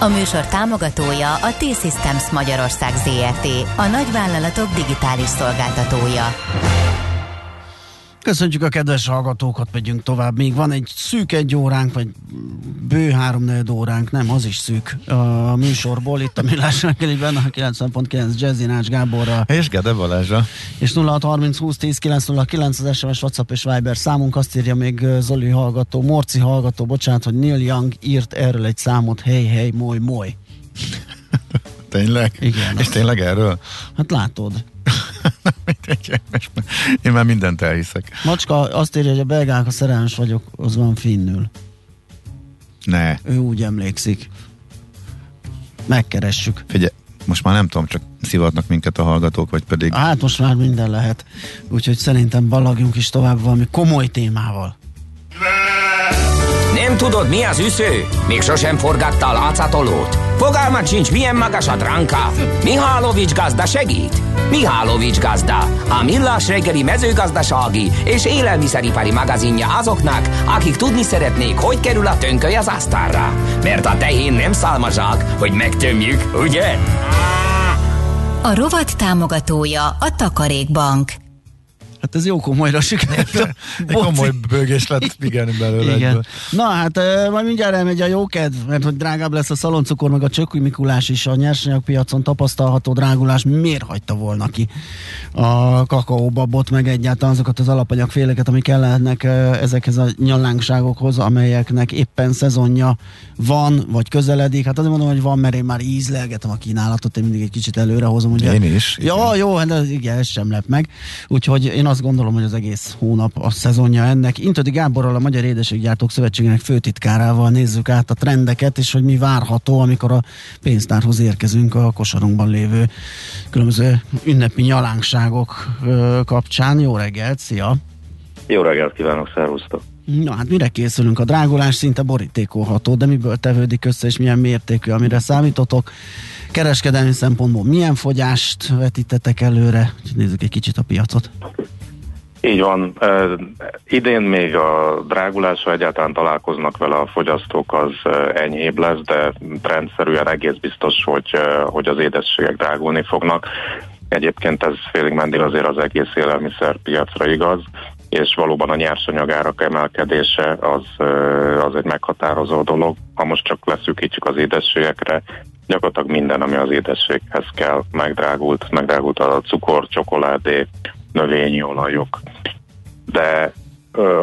A műsor támogatója a T-Systems Magyarország ZRT, a nagyvállalatok digitális szolgáltatója. Köszönjük a kedves hallgatókat, megyünk tovább. Még van egy szűk egy óránk, vagy bő három óránk, nem, az is szűk a műsorból. Itt a Millás reggeliben a 90.9 Jazzy Nács Gáborra. És Gede Balázsa. És 0630 20 10 909 az SMS, WhatsApp és Viber számunk. Azt írja még Zoli hallgató, Morci hallgató, bocsánat, hogy Neil Young írt erről egy számot, hey, hey, moly, moly. tényleg? Igen. És tényleg erről? Hát látod. Én már mindent elhiszek. Macska azt írja, hogy a belgák, a szerelmes vagyok, az van finnül. Ne. Ő úgy emlékszik. Megkeressük. Figyelj, most már nem tudom, csak szivatnak minket a hallgatók, vagy pedig... Hát most már minden lehet. Úgyhogy szerintem ballagjunk is tovább valami komoly témával. Nem tudod, mi az üsző? Még sosem forgatta a látszatolót? Fogalmat sincs, milyen magas a dránka? Mihálovics gazda segít? Mihálovics gazda, a millás reggeli mezőgazdasági és élelmiszeripari magazinja azoknak, akik tudni szeretnék, hogy kerül a tönköly az asztalra. Mert a tehén nem szálmazsák, hogy megtömjük, ugye? A rovat támogatója a Takarékbank. Hát ez jó komolyra sikerült. Egy komoly bőgés lett, igen, belőle. Igen. Egyből. Na hát majd mindjárt elmegy a jókedv, mert hogy drágább lesz a szaloncukor, meg a csökkű Mikulás is a nyersanyagpiacon tapasztalható drágulás. Miért hagyta volna ki a kakaóbabot, meg egyáltalán azokat az alapanyagféleket, amik kellenek ezekhez a nyalánkságokhoz, amelyeknek éppen szezonja van, vagy közeledik. Hát azért mondom, hogy van, mert én már ízlelgetem a kínálatot, én mindig egy kicsit előre hozom. Ugye, Én is, Ja, igen. jó, hát igen, ez sem lep meg. Úgyhogy én azt gondolom, hogy az egész hónap a szezonja ennek. Intödi Gáborral, a Magyar Édeséggyártók Szövetségének főtitkárával nézzük át a trendeket, és hogy mi várható, amikor a pénztárhoz érkezünk a kosarunkban lévő különböző ünnepi nyalánkságok kapcsán. Jó reggelt, szia! Jó reggelt kívánok, szervusztok! Na hát mire készülünk? A drágulás szinte borítékolható, de miből tevődik össze, és milyen mértékű, amire számítotok? Kereskedelmi szempontból milyen fogyást vetítetek előre? Nézzük egy kicsit a piacot. Így van. Idén még a drágulással egyáltalán találkoznak vele a fogyasztók, az enyhébb lesz, de rendszerűen egész biztos, hogy, hogy az édességek drágulni fognak. Egyébként ez félig meddig azért az egész élelmiszerpiacra igaz, és valóban a nyersanyagárak emelkedése az, az egy meghatározó dolog. Ha most csak leszűkítjük az édességekre, gyakorlatilag minden, ami az édességhez kell, megdrágult, megdrágult a cukor, csokoládé, növényi olajok. De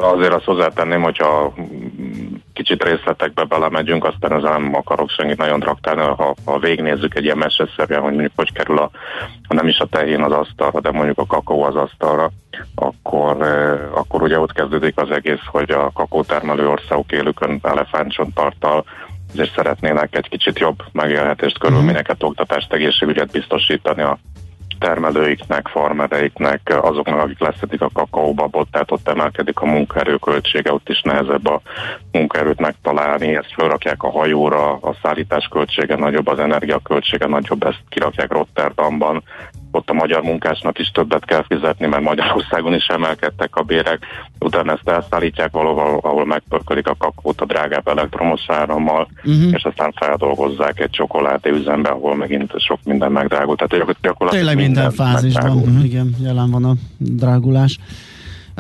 azért azt hozzátenném, hogyha mm, kicsit részletekbe belemegyünk, aztán ezzel nem akarok senkit nagyon traktálni, ha, ha végignézzük egy ilyen meseszerűen, hogy mondjuk hogy kerül a, ha nem is a tehén az asztalra, de mondjuk a kakaó az asztalra, akkor, akkor ugye ott kezdődik az egész, hogy a kakaótermelő országok élükön elefántcsonttarttal és szeretnének egy kicsit jobb megélhetést, körülményeket, oktatást, egészségügyet biztosítani a termelőiknek, farmereiknek, azoknak, akik leszedik a kakaóbabot, tehát ott emelkedik a munkaerő költsége, ott is nehezebb a munkaerőt megtalálni, ezt felrakják a hajóra, a szállítás költsége nagyobb, az energiaköltsége nagyobb, ezt kirakják Rotterdamban, ott a magyar munkásnak is többet kell fizetni, mert Magyarországon is emelkedtek a bérek, utána ezt elszállítják valahol, ahol megpörkölik a kakót a drágább elektromos árammal, uh-huh. és aztán feldolgozzák egy csokoládé üzembe, ahol megint sok minden megdrágult. Tehát gyakor- gyakorlatilag Tényleg minden fázisban, megdrágult. uh-huh. igen, jelen van a drágulás.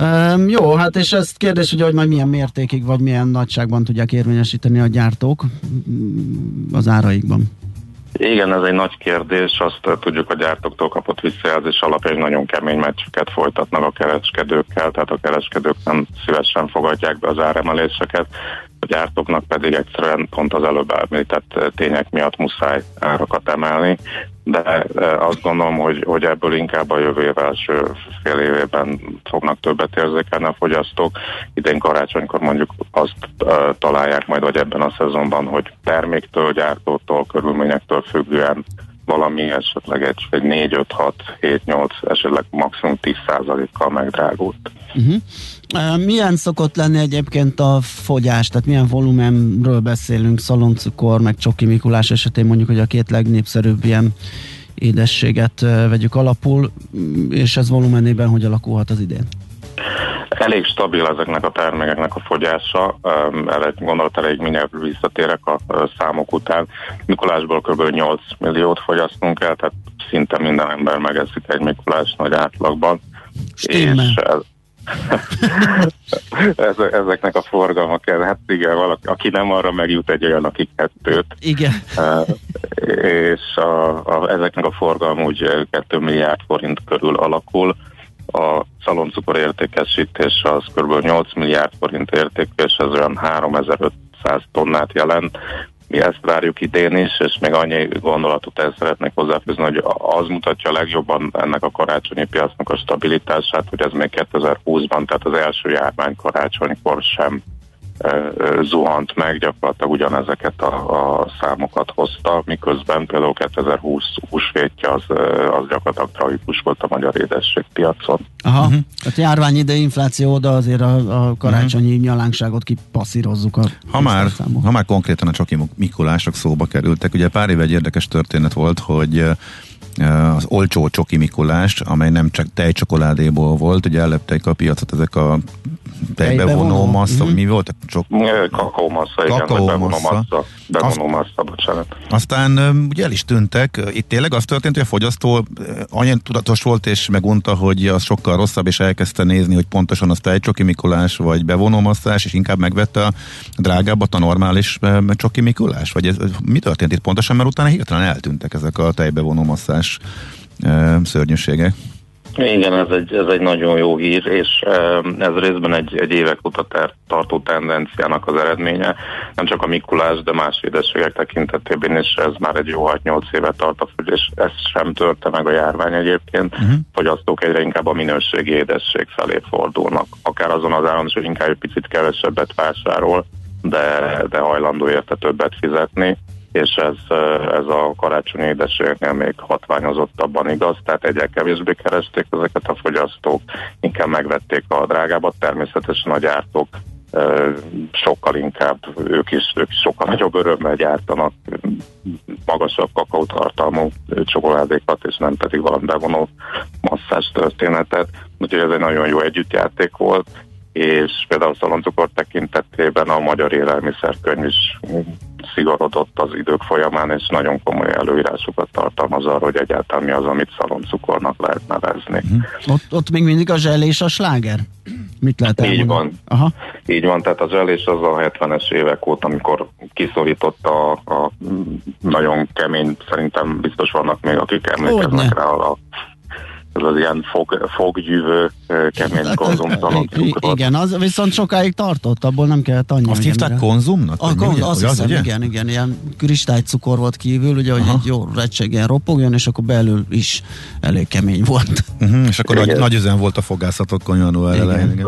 Um, jó, hát és ezt kérdés, hogy, hogy majd milyen mértékig, vagy milyen nagyságban tudják érvényesíteni a gyártók mm, az áraikban. Igen, ez egy nagy kérdés. Azt tudjuk, a gyártóktól kapott visszajelzés alapján nagyon kemény meccseket folytatnak a kereskedőkkel, tehát a kereskedők nem szívesen fogadják be az áremeléseket, a gyártóknak pedig egyszerűen pont az előbb említett tények miatt muszáj árakat emelni, de eh, azt gondolom, hogy, hogy ebből inkább a jövő év első fél évében fognak többet érzékelni a fogyasztók. Idén karácsonykor mondjuk azt uh, találják majd, hogy ebben a szezonban, hogy terméktől, gyártótól, körülményektől függően valami esetleg egy, egy 4, 5, 6, 7, 8, esetleg maximum 10 kal megdrágult. Uh-huh. Milyen szokott lenni egyébként a fogyás, tehát milyen volumenről beszélünk, szaloncukor, meg csoki Mikulás esetén mondjuk, hogy a két legnépszerűbb ilyen édességet vegyük alapul, és ez volumenében hogy alakulhat az idén? Elég stabil ezeknek a termékeknek a fogyása, erre egy gondolat elég mindjárt visszatérek a számok után. Mikulásból kb. 8 milliót fogyasztunk el, tehát szinte minden ember megeszik egy Mikulás nagy átlagban. Stimmel. És ez, ezeknek a forgalmak, hát igen, valaki, aki nem arra megjut egy olyan, aki kettőt. Igen. és a, a, ezeknek a forgalma úgy 2 milliárd forint körül alakul. A szaloncukor értékesítés az kb. 8 milliárd forint értékű, és ez olyan 3500 tonnát jelent. Mi ezt várjuk idén is, és még annyi gondolatot el szeretnék hozzáfűzni, hogy az mutatja legjobban ennek a karácsonyi piacnak a stabilitását, hogy ez még 2020-ban, tehát az első járvány karácsonykor sem zuhant meg, gyakorlatilag ugyanezeket a, a számokat hozta, miközben például 2020 húsvétje az, az gyakorlatilag tragikus volt a magyar édességpiacon. Aha, uh-huh. tehát járvány ide infláció oda azért a, a karácsonyi uh-huh. nyalánkságot kipasszírozzuk. A ha már, ha már konkrétan a Csoki Mikulások szóba kerültek, ugye pár éve egy érdekes történet volt, hogy az olcsó csoki Mikulás, amely nem csak tejcsokoládéból volt, ugye ellepték a piacot ezek a tejbevonó massza, mm-hmm. mi volt? Csak... Kakaómassza, igen, Kakaómassa. massa, bevonó massa, bocsánat. Aztán ugye el is tűntek. Itt tényleg az történt, hogy a fogyasztó annyira tudatos volt, és megunta, hogy az sokkal rosszabb, és elkezdte nézni, hogy pontosan az tejcsoki Mikulás, vagy bevonó masszás, és inkább megvette a drágábbat a normális csoki Mikulás? Vagy ez, mi történt itt pontosan, mert utána hirtelen eltűntek ezek a tejbevonó masszás szörnyűségek? Igen, ez egy, ez egy nagyon jó hír, és ez részben egy, egy évek óta tartó tendenciának az eredménye. Nem csak a Mikulás, de más édességek tekintetében is ez már egy jó 6-8 éve tart a és ez sem törte meg a járvány egyébként. Uh-huh. Fogyasztók egyre inkább a minőségi édesség felé fordulnak. Akár azon az áron, hogy inkább egy picit kevesebbet vásárol, de, de hajlandó érte többet fizetni és ez, ez a karácsonyi édességeknél még hatványozottabban igaz, tehát egyre kevésbé keresték ezeket a fogyasztók, inkább megvették a drágábbat, természetesen a gyártók sokkal inkább, ők is, ők is sokkal nagyobb örömmel gyártanak magasabb kakaótartalmú csokoládékat, és nem pedig valami bevonó masszás történetet. Úgyhogy ez egy nagyon jó együttjáték volt, és például szaloncukor tekintetében a magyar élelmiszerkönyv is szigorodott az idők folyamán, és nagyon komoly előírásokat tartalmaz arra, hogy egyáltalán mi az, amit szaloncukornak lehet nevezni. Uh-huh. Ott, ott még mindig a zselés a sláger? Mit lehet elmondani? Így van. Aha. Így van, tehát a zselés az a 70-es évek óta, amikor kiszorította a, a nagyon kemény, szerintem biztos vannak még, akik emlékeznek rá a az ilyen fog, foggyűvő, kemény hát, konzumtalan cukrot. Igen, az viszont sokáig tartott, abból nem kellett annyi. Azt hívták mire. konzumnak? A, kon, az, az, hiszem, igen, igen, ilyen kristálycukor volt kívül, ugye, hogy Aha. egy jó ilyen ropogjon, és akkor belül is elég kemény volt. Uh-huh, és akkor nagy, nagy üzem volt a fogászatokon január elején.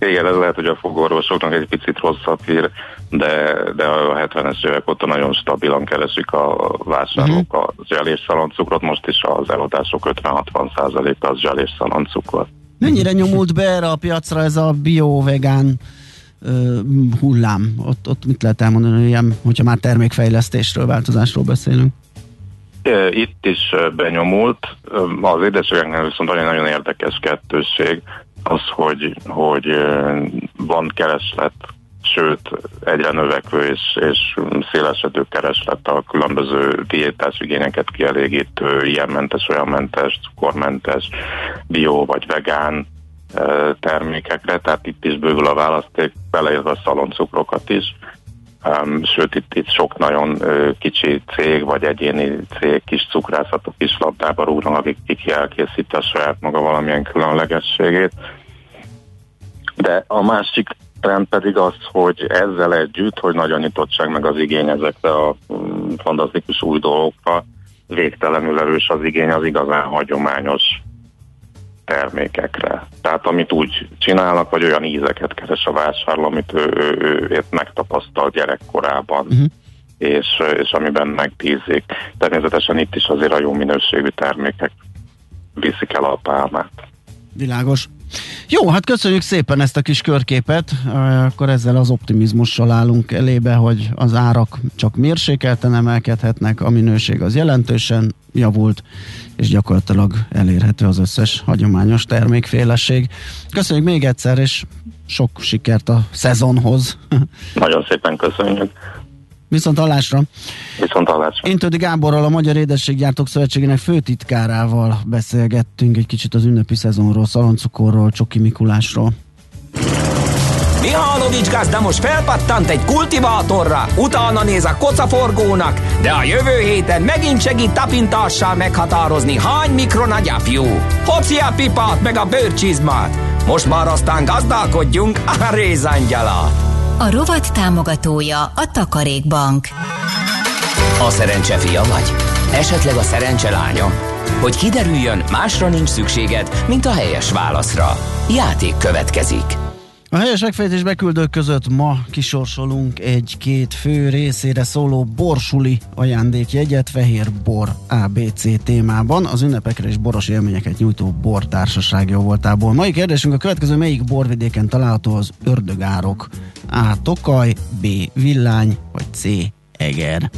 Igen. ez lehet, hogy a fogorvosoknak egy picit rosszabb hír, de, de a 70-es évek óta nagyon stabilan keresik a vásárlók uh-huh. a zselés szaloncukrot, most is az eladások 50-60 az zselés szaloncukor. Mennyire nyomult be erre a piacra ez a bio-vegán hullám? Ott, ott mit lehet elmondani, ilyen, hogyha már termékfejlesztésről, változásról beszélünk? Itt is benyomult. Az édességeknél viszont egy nagyon érdekes kettősség az, hogy, hogy van kereslet sőt egyre növekvő és, és szélesedő kereslet a különböző diétás igényeket kielégítő, ilyenmentes, olyanmentes, cukormentes, bio vagy vegán termékekre, tehát itt is bővül a választék, beleértve a szaloncukrokat is. Um, sőt, itt, itt sok nagyon uh, kicsi cég, vagy egyéni cég, kis cukrászatok is labdába rúgnak, akik ki elkészíti a saját maga valamilyen különlegességét. De a másik trend pedig az, hogy ezzel együtt, hogy nagy a nyitottság meg az igény ezekre a mm, fantasztikus új dolgokra, végtelenül erős az igény az igazán hagyományos termékekre. Tehát amit úgy csinálnak, vagy olyan ízeket keres a vásárló, amit ő, ő, ő, ő megtapasztal gyerekkorában. Uh-huh. és, és amiben megbízik. Természetesen itt is azért a jó minőségű termékek viszik el a pálmát. Világos. Jó, hát köszönjük szépen ezt a kis körképet, akkor ezzel az optimizmussal állunk elébe, hogy az árak csak mérsékelten emelkedhetnek, a minőség az jelentősen javult, és gyakorlatilag elérhető az összes hagyományos termékféleség. Köszönjük még egyszer, és sok sikert a szezonhoz. Nagyon szépen köszönjük. Viszont hallásra. Viszont hallásra. Intődi Gáborral, a Magyar Édességgyártók Szövetségének főtitkárával beszélgettünk egy kicsit az ünnepi szezonról, szaloncukorról, Csoki Mikulásról. Mihálovics gazda most felpattant egy kultivátorra, utána néz a kocaforgónak, de a jövő héten megint segít tapintással meghatározni, hány mikron a gyapjú. Hoci a pipát meg a bőrcsizmát. Most már aztán gazdálkodjunk a rézangyalat. A rovat támogatója a Takarékbank. A szerencse fia vagy? Esetleg a szerencse lánya? Hogy kiderüljön, másra nincs szükséged, mint a helyes válaszra. Játék következik. A helyes megfejtés beküldők között ma kisorsolunk egy-két fő részére szóló borsuli ajándékjegyet fehér bor ABC témában. Az ünnepekre és boros élményeket nyújtó bortársaság jó voltából. Mai kérdésünk a következő, melyik borvidéken található az ördögárok? A. Tokaj, B. Villány, vagy C. Eger.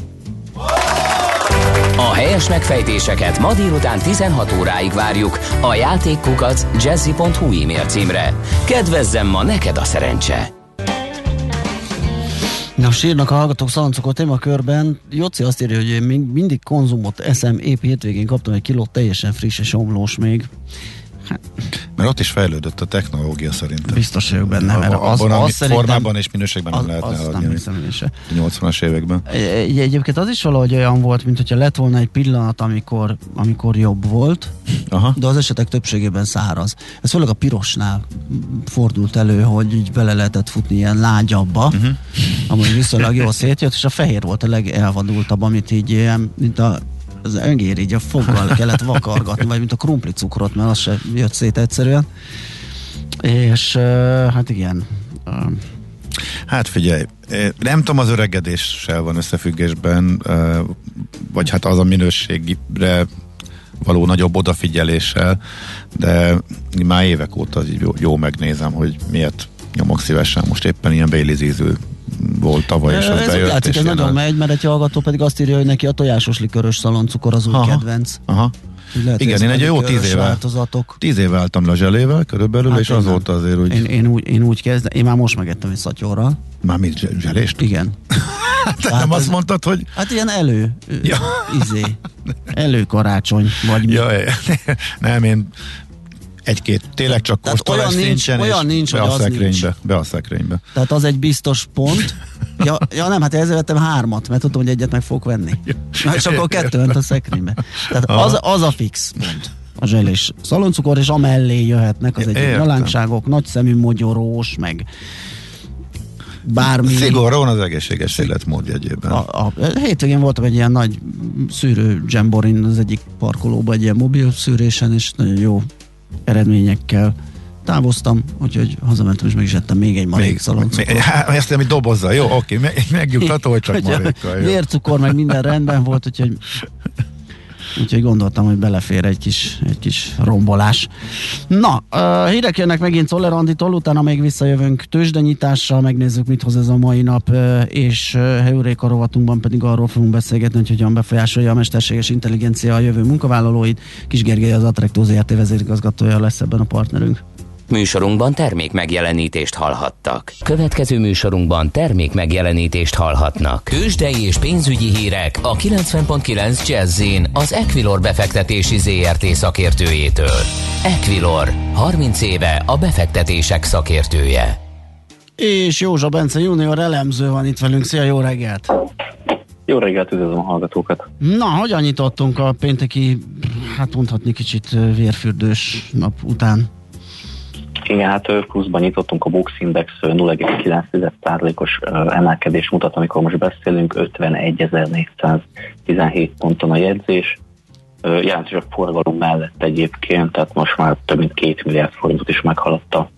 A helyes megfejtéseket ma délután 16 óráig várjuk a játékkukac jazzy.hu e-mail címre. Kedvezzem ma neked a szerencse! Na, sírnak a hallgatók szalancokot témakörben. Jóci azt írja, hogy én mindig konzumot eszem, épp hétvégén kaptam egy kilót teljesen friss és omlós még. Hát. Mert ott is fejlődött a technológia szerintem. Biztos vagyok benne, mert az, abban, az, az formában és minőségben nem lehetne az adni. Nem 80-as években. Egy, egyébként az is valahogy olyan volt, mint hogyha lett volna egy pillanat, amikor, amikor jobb volt, Aha. de az esetek többségében száraz. Ez főleg a pirosnál fordult elő, hogy így bele lehetett futni ilyen lágyabba, uh-huh. amúgy viszonylag jól szétjött, és a fehér volt a legelvadultabb, amit így ilyen, mint a az öngér így a foggal kellett vakargatni, vagy mint a krumpli cukrot, mert az se jött szét egyszerűen. És hát igen. Hát figyelj, nem tudom, az öregedéssel van összefüggésben, vagy hát az a minőségre való nagyobb odafigyeléssel, de már évek óta jó, jó megnézem, hogy miért nyomok szívesen most éppen ilyen bélizíző volt tavaly, és az ez bejött. Látszik, ez nagyon megy, mert egy hallgató pedig azt írja, hogy neki a tojásos likörös szaloncukor az új aha, kedvenc. Aha. Lehet, Igen, én egy jó tíz éve, változatok. tíz éve álltam le a zselével körülbelül, hát és azóta azért úgy... Én, én, úgy, én úgy kezdem, én már most megettem egy szatyorral. Már mit, zselést? Igen. Te hát nem ez, azt mondtad, hogy... Hát ilyen elő, ja. izé, előkarácsony, vagy mi. Ja, nem, én egy-két, tényleg csak kóstolás olyan nincs, olyan nincs, be, a szekrénybe, nincs. be a szekrénybe. Tehát az egy biztos pont. Ja, ja nem, hát ezzel vettem hármat, mert tudtam, hogy egyet meg fogok venni. Ja, és akkor kettő ment a szekrénybe. Tehát az, az a fix pont a zselés szaloncukor, és amellé jöhetnek az egyik nyalánkságok, nagyszemű mogyorós, meg bármi. Szigorúan az egészséges életmód jegyében. A, a, a hétvégén voltam egy ilyen nagy szűrő jamborin az egyik parkolóban, egy ilyen mobil szűrésen, és nagyon jó eredményekkel távoztam, úgyhogy hazamentem és meg is ettem még egy marék szaloncukrot. Hát, ezt nem, dobozza, jó, oké, meg, megnyugtató, hogy csak marékkal. Vércukor, meg minden rendben volt, úgyhogy Úgyhogy gondoltam, hogy belefér egy kis, egy kis rombolás. Na, hírek jönnek megint Czoller Anditól, utána még visszajövünk tőzsdenyítással, megnézzük, mit hoz ez a mai nap, és Heuréka rovatunkban pedig arról fogunk beszélgetni, hogy hogyan befolyásolja a mesterséges intelligencia a jövő munkavállalóit. Kis Gergely az Attraktóz ZRT vezérigazgatója lesz ebben a partnerünk. Műsorunkban termék megjelenítést hallhattak. Következő műsorunkban termék megjelenítést hallhatnak. Kősdei és pénzügyi hírek a 90.9 jazz az Equilor befektetési ZRT szakértőjétől. Equilor, 30 éve a befektetések szakértője. És Józsa Bence junior elemző van itt velünk. Szia, jó reggelt! Jó reggelt, üdvözlöm a hallgatókat! Na, hogyan nyitottunk a pénteki, hát mondhatni kicsit vérfürdős nap után? Igen, hát pluszban nyitottunk, a Box Index 0,9%-os emelkedés mutat, amikor most beszélünk, 51.417 ponton a jegyzés. Jelentős a forgalom mellett egyébként, tehát most már több mint 2 milliárd forintot is meghaladta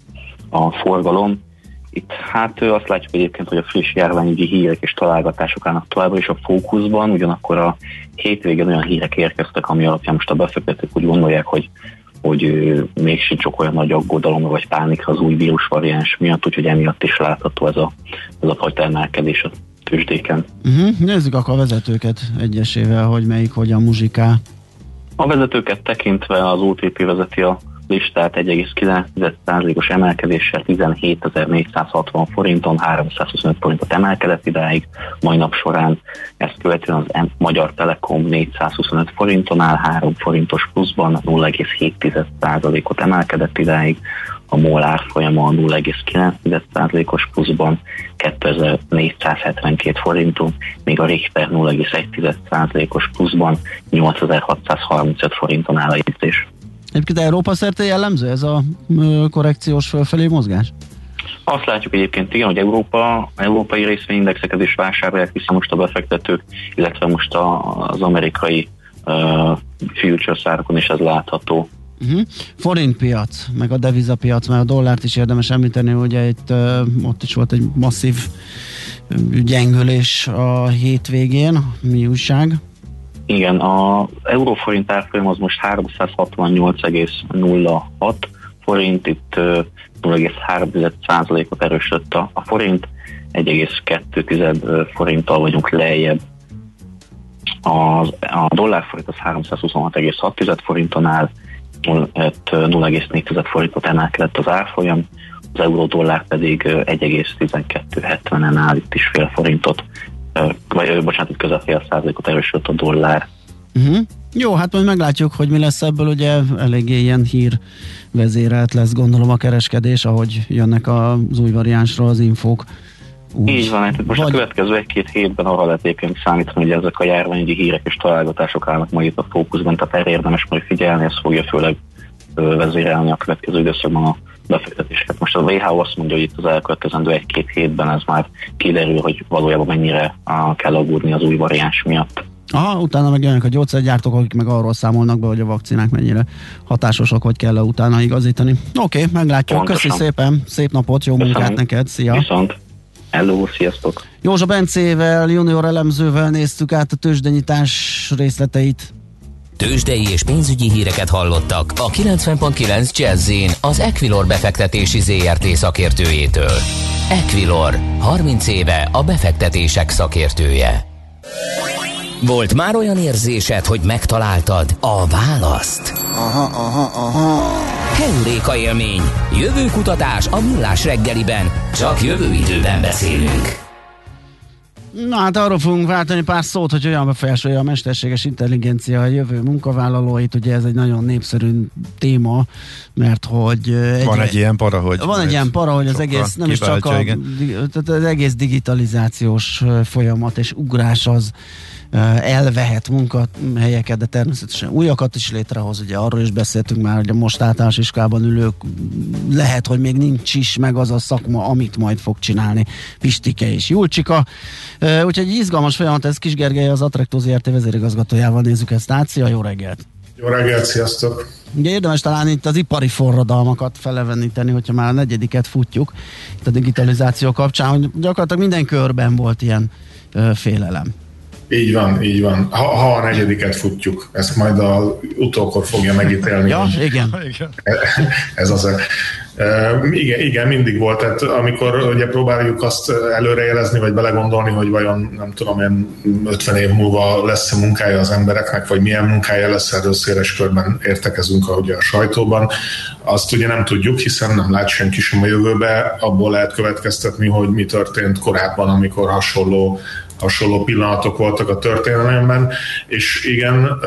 a forgalom, Itt hát azt látjuk egyébként, hogy a friss járványügyi hírek és találgatások állnak továbbra is a fókuszban, ugyanakkor a hétvégén olyan hírek érkeztek, ami alapján most a befektetők úgy gondolják, hogy hogy még sincs olyan nagy aggodalomra vagy pánikra az új vírusvariáns miatt, úgyhogy emiatt is látható ez a, ez a fajta emelkedés a tőzsdéken. Uh-huh. Nézzük akkor a vezetőket egyesével, hogy melyik hogyan muzsikál. A vezetőket tekintve az OTP vezeti a listát 1,9%-os emelkedéssel 17.460 forinton, 325 forintot emelkedett idáig, mai nap során ezt követően az Magyar Telekom 425 forinton áll, 3 forintos pluszban 0,7%-ot emelkedett idáig, a MOL árfolyama 0,9%-os pluszban 2472 forinton, míg a Richter 0,1%-os pluszban 8635 forinton áll a jegyzés. Egyébként Európa szerte jellemző ez a korrekciós fölfelé mozgás? Azt látjuk egyébként, igen, hogy Európa, európai részvényindexeket is vásárolják vissza most a befektetők, illetve most a, az amerikai uh, futures árakon is ez látható. Uh-huh. Forintpiac, meg a devizapiac, mert a dollárt is érdemes említeni, ugye itt uh, ott is volt egy masszív gyengülés a hétvégén. Mi újság? Igen, a euróforint árfolyam az most 368,06 forint, itt 0,3%-ot erősödött a, forint, 1,2 forinttal vagyunk lejjebb. Az, a dollárforint az 326,6 forinton áll, 0,4 forintot emelkedett az árfolyam, az euró-dollár pedig 1,1270-en áll, itt is fél forintot vagy bocsánat, közel fél százalékot erősödött a dollár. Uh-huh. Jó, hát majd meglátjuk, hogy mi lesz ebből, ugye eléggé ilyen hír vezérelt lesz, gondolom a kereskedés, ahogy jönnek az új variánsról az infók. Úgy. Így van, hát most vagy... a következő egy-két hétben arra lehet éppen számítani, hogy ezek a járványügyi hírek és találgatások állnak majd itt a fókuszban, tehát erre érdemes majd figyelni, ez fogja főleg vezérelni a következő időszakban a befektetéseket. Most a WHO azt mondja, hogy itt az elkövetkezendő egy-két hétben ez már kiderül, hogy valójában mennyire kell aggódni az új variáns miatt. Aha, utána meg jönnek a gyógyszergyártók, akik meg arról számolnak be, hogy a vakcinák mennyire hatásosak, hogy kell -e utána igazítani. Oké, okay, meglátjuk. Pontosan. Köszi szépen, szép napot, jó Köszönöm. munkát neked, szia! Viszont. Hello, sziasztok! Józsa Bencével, junior elemzővel néztük át a tőzsdenyítás részleteit. Tőzsdei és pénzügyi híreket hallottak a 90.9 jazz az Equilor befektetési ZRT szakértőjétől. Equilor, 30 éve a befektetések szakértője. Volt már olyan érzésed, hogy megtaláltad a választ? Aha, aha, aha. Heuréka élmény. Jövő kutatás a millás reggeliben. Csak jövő időben beszélünk. Na hát arról fogunk váltani pár szót, hogy olyan befolyásolja a mesterséges intelligencia a jövő munkavállalóit. Ugye ez egy nagyon népszerű téma, mert hogy... Egy, van egy ilyen para, hogy... Van egy ilyen para, hogy az egész, nem is csak a, tehát az egész digitalizációs folyamat és ugrás az elvehet munkahelyeket, de természetesen újakat is létrehoz. Ugye arról is beszéltünk már, hogy a most általános iskolában ülők lehet, hogy még nincs is meg az a szakma, amit majd fog csinálni Pistike és Julcsika. Úgyhogy izgalmas folyamat, ez Kis Gergely az Attraktor ZRT vezérigazgatójával nézzük ezt át. Szia, jó reggelt! Jó reggelt, sziasztok! Ugye érdemes talán itt az ipari forradalmakat feleveníteni, hogyha már a negyediket futjuk itt a digitalizáció kapcsán, hogy gyakorlatilag minden körben volt ilyen félelem. Így van, így van. Ha, ha a negyediket futjuk, ezt majd a utókor fogja megítélni. ja, igen. Ez az. igen, igen, mindig volt. Tehát amikor ugye próbáljuk azt előrejelezni, vagy belegondolni, hogy vajon nem tudom én 50 év múlva lesz a munkája az embereknek, vagy milyen munkája lesz, erről széles körben értekezünk ahogy a sajtóban. Azt ugye nem tudjuk, hiszen nem lát senki sem a jövőbe, abból lehet következtetni, hogy mi történt korábban, amikor hasonló hasonló pillanatok voltak a történelemben, és igen,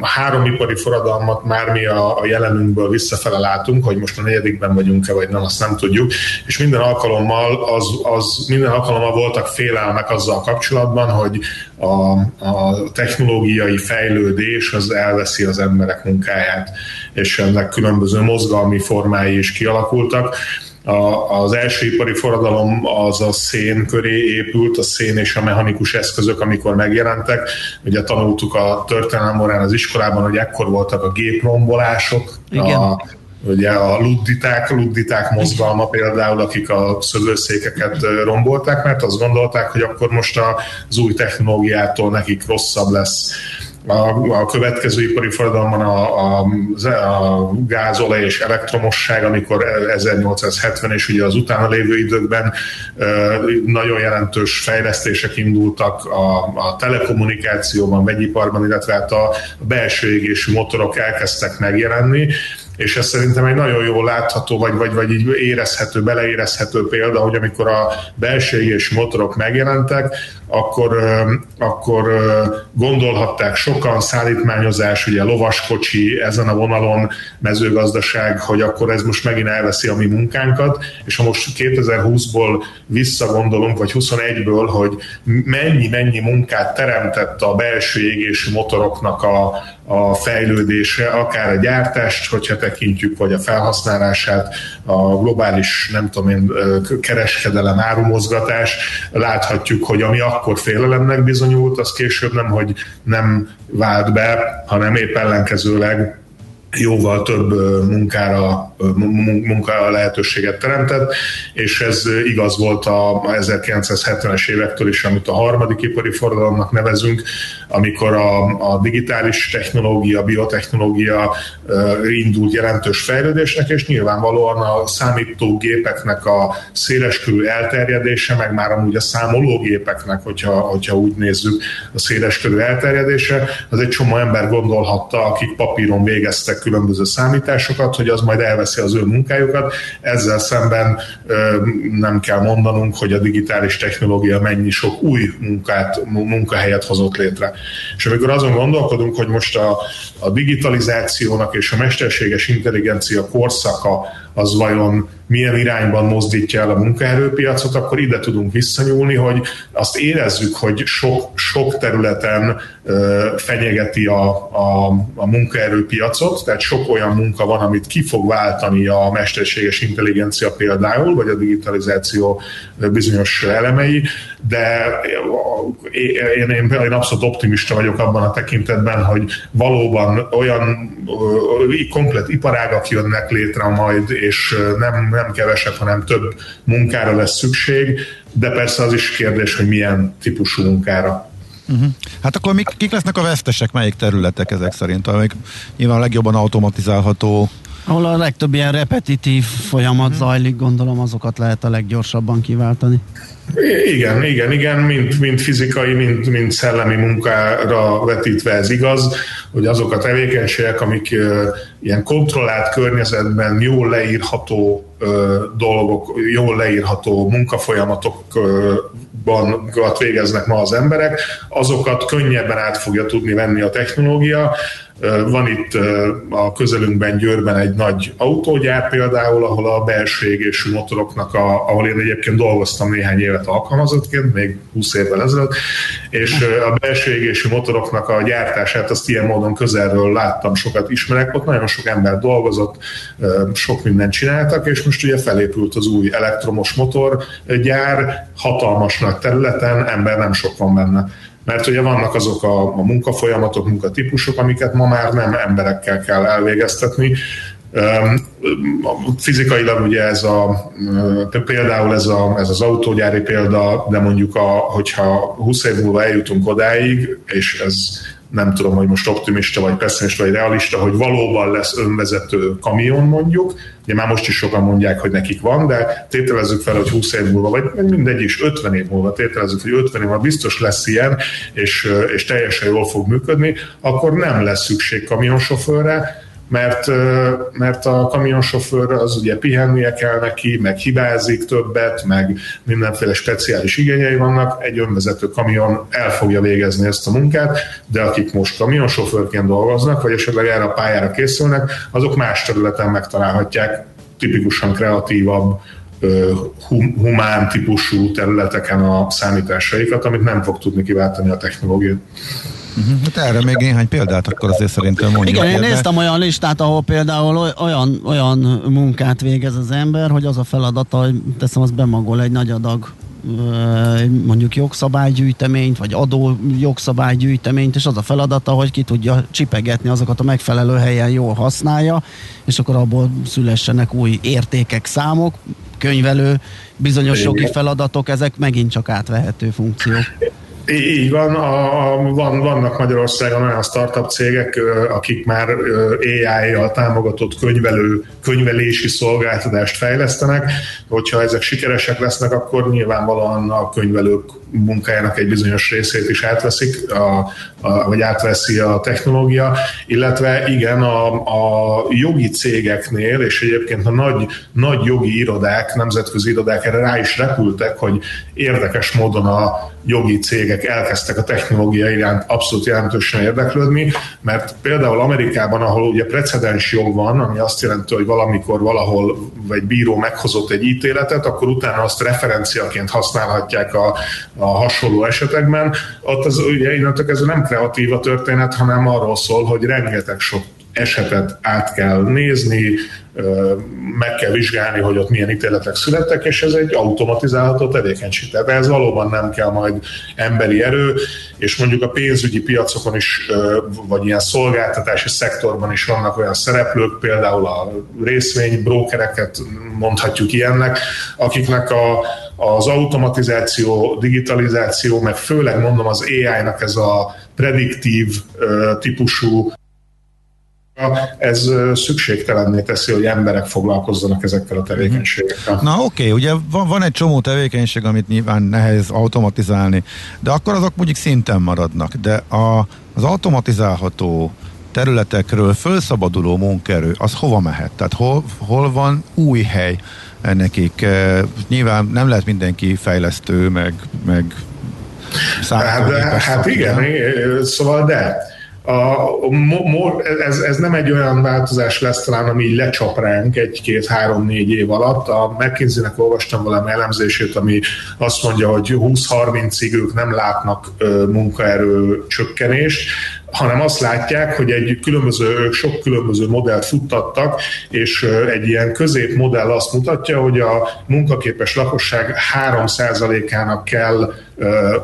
három ipari forradalmat már mi a, a jelenünkből visszafele látunk, hogy most a negyedikben vagyunk-e, vagy nem, azt nem tudjuk, és minden alkalommal, az, az, minden alkalommal voltak félelmek azzal kapcsolatban, hogy a, a technológiai fejlődés az elveszi az emberek munkáját, és ennek különböző mozgalmi formái is kialakultak a, az első ipari forradalom az a szén köré épült, a szén és a mechanikus eszközök, amikor megjelentek. Ugye tanultuk a történelem morán az iskolában, hogy ekkor voltak a géprombolások, Igen. a ugye a ludditák, ludditák mozgalma például, akik a szövőszékeket rombolták, mert azt gondolták, hogy akkor most az új technológiától nekik rosszabb lesz a, a következő ipari forradalomban a, a, a gázolaj és elektromosság, amikor 1870 és ugye az utána lévő időkben nagyon jelentős fejlesztések indultak a, a telekommunikációban, vegyiparban, illetve hát a belső égésű motorok elkezdtek megjelenni, és ez szerintem egy nagyon jól látható, vagy, vagy, vagy így érezhető, beleérezhető példa, hogy amikor a belső és motorok megjelentek, akkor, akkor gondolhatták sokan szállítmányozás, ugye lovaskocsi ezen a vonalon, mezőgazdaság, hogy akkor ez most megint elveszi a mi munkánkat, és ha most 2020-ból visszagondolunk, vagy 21-ből, hogy mennyi-mennyi munkát teremtett a belső égésű motoroknak a, a fejlődése, akár a gyártást, hogyha tekintjük, vagy a felhasználását, a globális, nem tudom én, kereskedelem, árumozgatás, láthatjuk, hogy ami akkor félelemnek bizonyult, az később nem, hogy nem vált be, hanem épp ellenkezőleg jóval több munkára, munka lehetőséget teremtett, és ez igaz volt a 1970-es évektől is, amit a harmadik ipari forradalomnak nevezünk, amikor a, a digitális technológia, biotechnológia indult jelentős fejlődésnek, és nyilvánvalóan a számítógépeknek a széleskörű elterjedése, meg már amúgy a számológépeknek, hogyha, hogyha úgy nézzük, a széleskörű elterjedése, az egy csomó ember gondolhatta, akik papíron végeztek különböző számításokat, hogy az majd elveszi az ő munkájukat. Ezzel szemben nem kell mondanunk, hogy a digitális technológia mennyi sok új munkát, munkahelyet hozott létre. És amikor azon gondolkodunk, hogy most a, a digitalizációnak és a mesterséges intelligencia korszaka az vajon milyen irányban mozdítja el a munkaerőpiacot, akkor ide tudunk visszanyúlni, hogy azt érezzük, hogy sok, sok területen fenyegeti a, a, a munkaerőpiacot, tehát sok olyan munka van, amit ki fog váltani a mesterséges intelligencia például, vagy a digitalizáció bizonyos elemei, de én, én, én abszolút optimista vagyok abban a tekintetben, hogy valóban olyan komplet iparágak jönnek létre majd, és nem, nem kevesebb, hanem több munkára lesz szükség, de persze az is kérdés, hogy milyen típusú munkára. Uh-huh. Hát akkor mik, kik lesznek a vesztesek, melyik területek ezek szerint, amik nyilván a legjobban automatizálható ahol a legtöbb ilyen repetitív folyamat hmm. zajlik, gondolom azokat lehet a leggyorsabban kiváltani. Igen, igen, igen, mint, mint fizikai, mint, mint szellemi munkára vetítve ez igaz, hogy azok a tevékenységek, amik ilyen kontrollált környezetben jól leírható dolgok, jól leírható munkafolyamatokban végeznek ma az emberek, azokat könnyebben át fogja tudni venni a technológia, van itt a közelünkben Győrben egy nagy autógyár például, ahol a belső égésű motoroknak, a, ahol én egyébként dolgoztam néhány évet alkalmazottként, még 20 évvel ezelőtt, és a belső égésű motoroknak a gyártását azt ilyen módon közelről láttam, sokat ismerek, ott nagyon sok ember dolgozott, sok mindent csináltak, és most ugye felépült az új elektromos motorgyár, hatalmas nagy területen, ember nem sok van benne. Mert ugye vannak azok a, a munkafolyamatok, munkatípusok, amiket ma már nem emberekkel kell elvégeztetni, Fizikailag ugye ez a, például ez, a, ez az autógyári példa, de mondjuk a, hogyha 20 év múlva eljutunk odáig, és ez nem tudom, hogy most optimista vagy pessimista vagy realista, hogy valóban lesz önvezető kamion mondjuk. Ugye már most is sokan mondják, hogy nekik van, de tételezzük fel, hogy 20 év múlva, vagy mindegy is 50 év múlva tételezzük, hogy 50 év múlva biztos lesz ilyen, és, és teljesen jól fog működni, akkor nem lesz szükség kamionsofőrre, mert, mert a kamionsofőr az ugye pihennie kell neki, meg hibázik többet, meg mindenféle speciális igényei vannak, egy önvezető kamion el fogja végezni ezt a munkát, de akik most kamionsofőrként dolgoznak, vagy esetleg erre a pályára készülnek, azok más területen megtalálhatják tipikusan kreatívabb, humán típusú területeken a számításaikat, amit nem fog tudni kiváltani a technológia. Uh-huh. Hát erre még néhány példát akkor azért szerintem mondjuk. Igen, én néztem olyan listát, ahol például olyan, olyan munkát végez az ember, hogy az a feladata, hogy teszem, az bemagol egy nagy adag mondjuk jogszabálygyűjteményt, vagy adó jogszabálygyűjteményt, és az a feladata, hogy ki tudja csipegetni azokat a megfelelő helyen jól használja, és akkor abból szülessenek új értékek, számok, könyvelő, bizonyos jogi feladatok, ezek megint csak átvehető funkciók. Így van, a, a, van, vannak Magyarországon olyan startup cégek, akik már AI-jal támogatott könyvelő, könyvelési szolgáltatást fejlesztenek. Hogyha ezek sikeresek lesznek, akkor nyilvánvalóan a könyvelők munkájának egy bizonyos részét is átveszik, a, a, vagy átveszi a technológia, illetve igen, a, a jogi cégeknél, és egyébként a nagy, nagy jogi irodák, nemzetközi irodák erre rá is repültek, hogy érdekes módon a jogi cégek elkezdtek a technológia iránt abszolút jelentősen érdeklődni, mert például Amerikában, ahol ugye precedens jog van, ami azt jelenti, hogy valamikor valahol vagy bíró meghozott egy ítéletet, akkor utána azt referenciaként használhatják a, a hasonló esetekben. Ott az ugye innentől kezdve nem kreatív a történet, hanem arról szól, hogy rengeteg sok esetet át kell nézni, meg kell vizsgálni, hogy ott milyen ítéletek születtek, és ez egy automatizálható tevékenység. Tehát ez valóban nem kell majd emberi erő, és mondjuk a pénzügyi piacokon is, vagy ilyen szolgáltatási szektorban is vannak olyan szereplők, például a részvénybrókereket mondhatjuk ilyennek, akiknek a, az automatizáció, digitalizáció, meg főleg mondom az AI-nak ez a prediktív típusú ez szükségtelenné teszi, hogy emberek foglalkozzanak ezekkel a tevékenységekkel. Na oké, okay, ugye van, van egy csomó tevékenység, amit nyilván nehéz automatizálni, de akkor azok mondjuk szinten maradnak, de a, az automatizálható területekről felszabaduló munkerő, az hova mehet? Tehát hol, hol van új hely nekik? Nyilván nem lehet mindenki fejlesztő, meg, meg Hát, hát igen, szóval de a, mo, ez, ez nem egy olyan változás lesz talán, ami így lecsap ránk egy-két-három-négy év alatt. A McKinsey-nek olvastam valami elemzését, ami azt mondja, hogy 20-30-ig ők nem látnak munkaerő csökkenést, hanem azt látják, hogy egy különböző, sok különböző modellt futtattak, és egy ilyen középmodell azt mutatja, hogy a munkaképes lakosság 3%-ának kell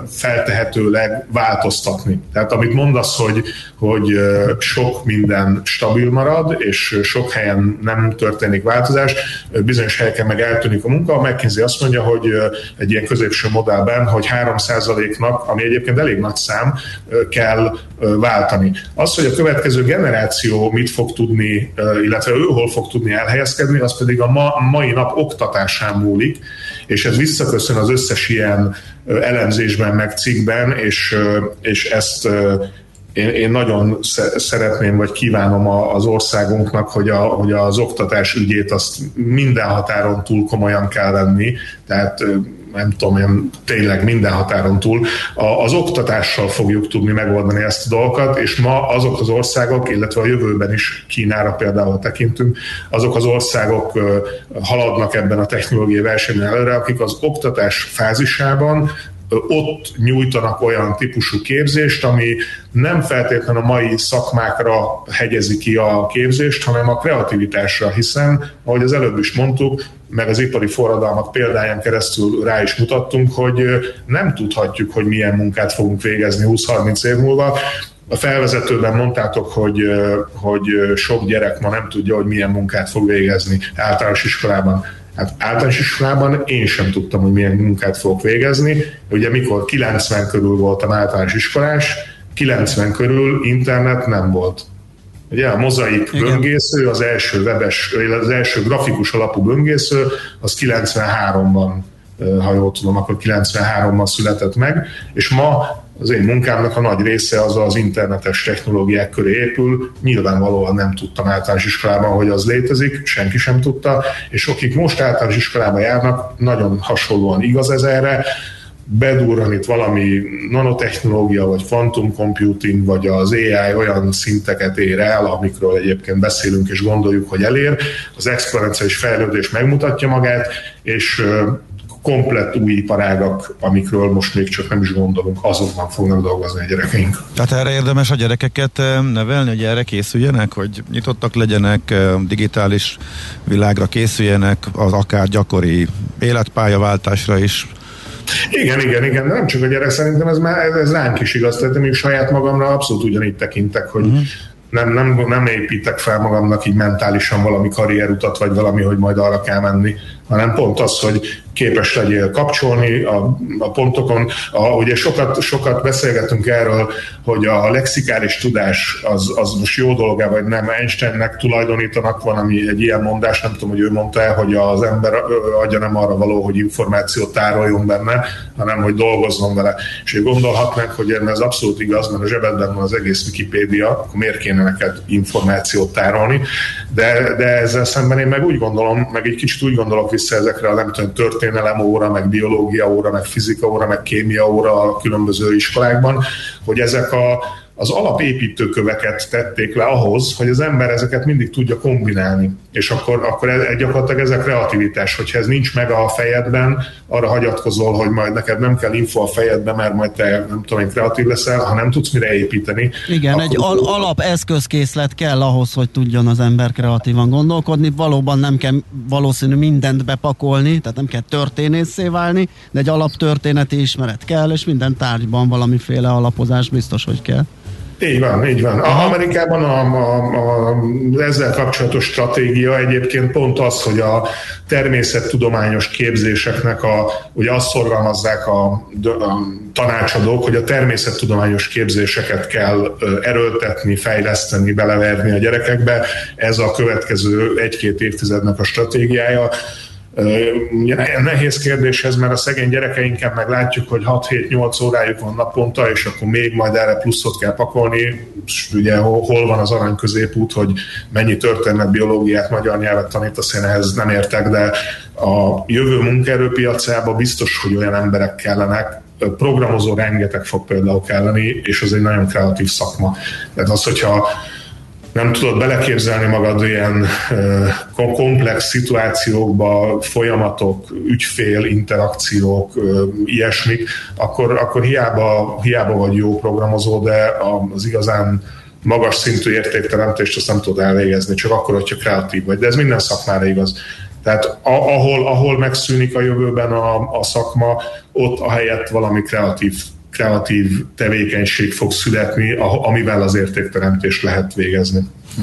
feltehetőleg változtatni. Tehát amit mondasz, hogy, hogy sok minden stabil marad, és sok helyen nem történik változás, bizonyos helyeken meg eltűnik a munka. A McKinsey azt mondja, hogy egy ilyen középső modellben, hogy 3%-nak, ami egyébként elég nagy szám, kell váltani. Az, hogy a következő generáció mit fog tudni, illetve ő hol fog tudni elhelyezkedni, az pedig a ma, mai nap oktatásán múlik, és ez visszaköszön az összes ilyen elemzésben, meg cikkben, és, és ezt én, én nagyon szeretném, vagy kívánom az országunknak, hogy, a, hogy az oktatás ügyét azt minden határon túl komolyan kell venni, tehát nem tudom én, tényleg minden határon túl, az oktatással fogjuk tudni megoldani ezt a dolgokat, és ma azok az országok, illetve a jövőben is Kínára például tekintünk, azok az országok haladnak ebben a technológiai versenyben előre, akik az oktatás fázisában ott nyújtanak olyan típusú képzést, ami nem feltétlenül a mai szakmákra hegyezi ki a képzést, hanem a kreativitásra, hiszen, ahogy az előbb is mondtuk, meg az ipari forradalmak példáján keresztül rá is mutattunk, hogy nem tudhatjuk, hogy milyen munkát fogunk végezni 20-30 év múlva. A felvezetőben mondtátok, hogy, hogy sok gyerek ma nem tudja, hogy milyen munkát fog végezni általános iskolában. Hát általános iskolában én sem tudtam, hogy milyen munkát fogok végezni. Ugye mikor 90 körül voltam általános iskolás, 90 körül internet nem volt. Ugye a mozaik Igen. böngésző, az első webes, az első grafikus alapú böngésző, az 93-ban, ha jól tudom, akkor 93-ban született meg, és ma az én munkámnak a nagy része az az internetes technológiák köré épül. Nyilvánvalóan nem tudtam általános iskolában, hogy az létezik, senki sem tudta, és akik most általános iskolába járnak, nagyon hasonlóan igaz ez erre, bedurran itt valami nanotechnológia, vagy quantum computing, vagy az AI olyan szinteket ér el, amikről egyébként beszélünk és gondoljuk, hogy elér. Az exponenciális fejlődés megmutatja magát, és komplett új iparágak, amikről most még csak nem is gondolunk, azokban fognak dolgozni a gyerekeink. Tehát erre érdemes a gyerekeket eh, nevelni, hogy erre készüljenek, hogy nyitottak legyenek, eh, digitális világra készüljenek, az akár gyakori életpályaváltásra is. Igen, igen, igen, de nem csak a gyerek, szerintem ez már ez ránk is igaz, tehát én saját magamra abszolút ugyanígy tekintek, hogy uh-huh nem, nem, nem építek fel magamnak így mentálisan valami karrierutat, vagy valami, hogy majd arra kell menni, hanem pont az, hogy képes legyél kapcsolni a, a pontokon. A, ugye sokat, sokat beszélgetünk erről, hogy a lexikális tudás az, az most jó dolga, vagy nem. Einsteinnek tulajdonítanak valami egy ilyen mondás, nem tudom, hogy ő mondta el, hogy az ember adja nem arra való, hogy információt tároljon benne, hanem hogy dolgozzon vele. És hogy gondolhatnánk, hogy ez abszolút igaz, mert a zsebedben van az egész Wikipédia, akkor miért kéne neked információt tárolni? De, de ezzel szemben én meg úgy gondolom, meg egy kicsit úgy gondolok vissza ezekre a nem tudom, történelem óra, meg biológia óra, meg fizika óra, meg kémia óra a különböző iskolákban, hogy ezek a az alapépítőköveket tették le ahhoz, hogy az ember ezeket mindig tudja kombinálni. És akkor, akkor ez, gyakorlatilag ez a kreativitás, hogyha ez nincs meg a fejedben, arra hagyatkozol, hogy majd neked nem kell info a fejedbe, mert majd te nem tudom én kreatív leszel, ha nem tudsz mire építeni. Igen, egy al- alapeszközkészlet kell ahhoz, hogy tudjon az ember kreatívan gondolkodni. Valóban nem kell valószínű mindent bepakolni, tehát nem kell történészé válni, de egy alaptörténeti ismeret kell, és minden tárgyban valamiféle alapozás biztos, hogy kell. Így van, így van. A Amerikában a, a, a, ezzel kapcsolatos stratégia egyébként pont az, hogy a természettudományos képzéseknek a, ugye azt szorgalmazzák a, a tanácsadók, hogy a természettudományos képzéseket kell erőltetni, fejleszteni, beleverni a gyerekekbe. Ez a következő egy-két évtizednek a stratégiája. Nehéz kérdés ez, mert a szegény gyerekeinken meg látjuk, hogy 6-7-8 órájuk van naponta, és akkor még majd erre pluszot kell pakolni. És ugye hol van az arany középút, hogy mennyi történet, biológiát, magyar nyelvet tanítasz, én ehhez nem értek, de a jövő munkaerőpiacába biztos, hogy olyan emberek kellenek, programozó rengeteg fog például kelleni, és ez egy nagyon kreatív szakma. Tehát az, hogyha nem tudod beleképzelni magad ilyen komplex szituációkba, folyamatok, ügyfél, interakciók, ilyesmik, akkor, akkor hiába, hiába vagy jó programozó, de az igazán magas szintű értékteremtést azt nem tudod elvégezni, csak akkor, hogyha kreatív vagy. De ez minden szakmára igaz. Tehát ahol, ahol megszűnik a jövőben a, a szakma, ott a helyett valami kreatív kreatív tevékenység fog születni, amivel az értékteremtést lehet végezni. Hm.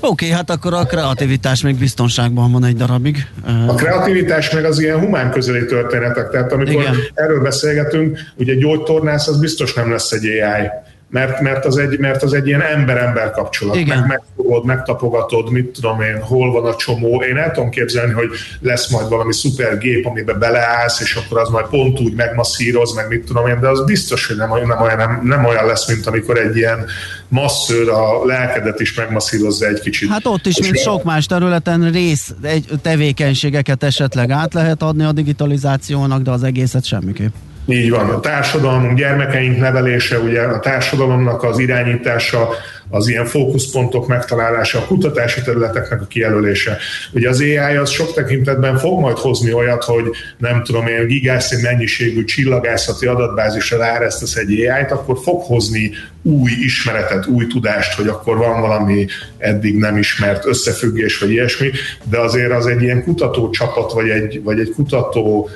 Oké, okay, hát akkor a kreativitás még biztonságban van egy darabig. A kreativitás meg az ilyen humán közeli történetek, tehát amikor Igen. erről beszélgetünk, ugye gyógytornász az biztos nem lesz egy AI mert, mert, az egy, mert az egy ilyen ember-ember kapcsolat. Igen. Meg megfogod, megtapogatod, mit tudom én, hol van a csomó. Én el tudom képzelni, hogy lesz majd valami szuper gép, amiben beleállsz, és akkor az majd pont úgy megmasszíroz, meg mit tudom én, de az biztos, hogy nem, nem, olyan, nem, nem olyan lesz, mint amikor egy ilyen masszőr a lelkedet is megmasszírozza egy kicsit. Hát ott is, mint sok más területen rész egy tevékenységeket esetleg át lehet adni a digitalizációnak, de az egészet semmiképp. Így van, a társadalmunk, gyermekeink nevelése, ugye a társadalomnak az irányítása, az ilyen fókuszpontok megtalálása, a kutatási területeknek a kijelölése. Ugye az AI az sok tekintetben fog majd hozni olyat, hogy nem tudom én gigászi mennyiségű csillagászati adatbázisra ráeresztesz egy AI-t, akkor fog hozni új ismeretet, új tudást, hogy akkor van valami eddig nem ismert összefüggés, vagy ilyesmi, de azért az egy ilyen kutatócsapat, vagy egy, vagy egy kutató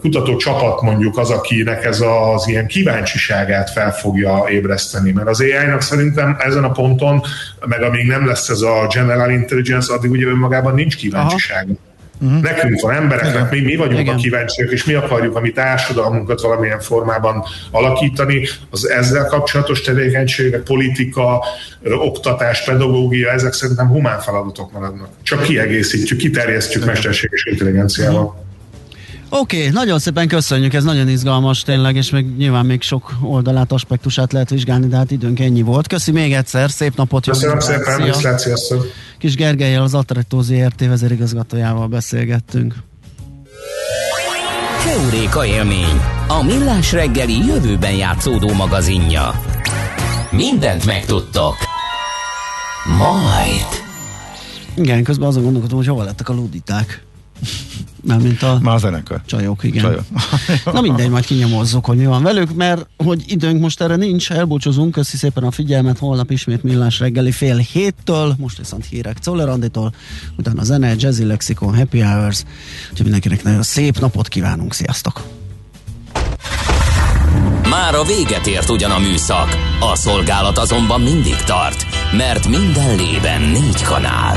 kutató csapat mondjuk az, akinek ez az ilyen kíváncsiságát fel fogja ébreszteni. Mert az AI-nak szerintem ezen a ponton, meg amíg nem lesz ez a general intelligence, addig ugye önmagában nincs kíváncsisága. Uh-huh. Nekünk van embereknek, mi, mi vagyunk Igen. a kíváncsiak, és mi akarjuk a mi társadalmunkat valamilyen formában alakítani. Az ezzel kapcsolatos tevékenységek, politika, oktatás, pedagógia, ezek szerintem humán feladatok maradnak. Csak kiegészítjük, kiterjesztjük mesterséges intelligenciával. Oké, okay, nagyon szépen köszönjük, ez nagyon izgalmas tényleg, és még nyilván még sok oldalát, aspektusát lehet vizsgálni, de hát időnk ennyi volt. Köszi még egyszer, szép napot! Köszönöm szépen, viszlát, sziasztok! Kis Gergelyel, az Atrettó ZRT vezérigazgatójával beszélgettünk. Keuréka élmény, a millás reggeli jövőben játszódó magazinja. Mindent megtudtok. Majd. Igen, közben azon gondolkodom, hogy hova lettek a luditák. Mint a, Már a zenekar. Csajok, igen. Csajok. Na mindegy, majd kinyomozzuk, hogy mi van velük, mert hogy időnk most erre nincs, elbúcsúzunk, köszi szépen a figyelmet, holnap ismét millás reggeli fél héttől, most viszont hírek Czoller Anditól, utána a zene, Jazzy Lexicon, Happy Hours, úgyhogy mindenkinek nagyon szép napot kívánunk, sziasztok! Már a véget ért ugyan a műszak, a szolgálat azonban mindig tart, mert minden lében négy kanál.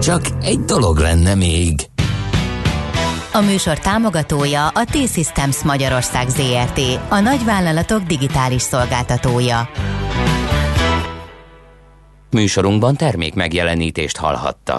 Csak egy dolog lenne még. A műsor támogatója a T-Systems Magyarország ZRT, a nagyvállalatok digitális szolgáltatója. Műsorunkban termék megjelenítést hallhattak.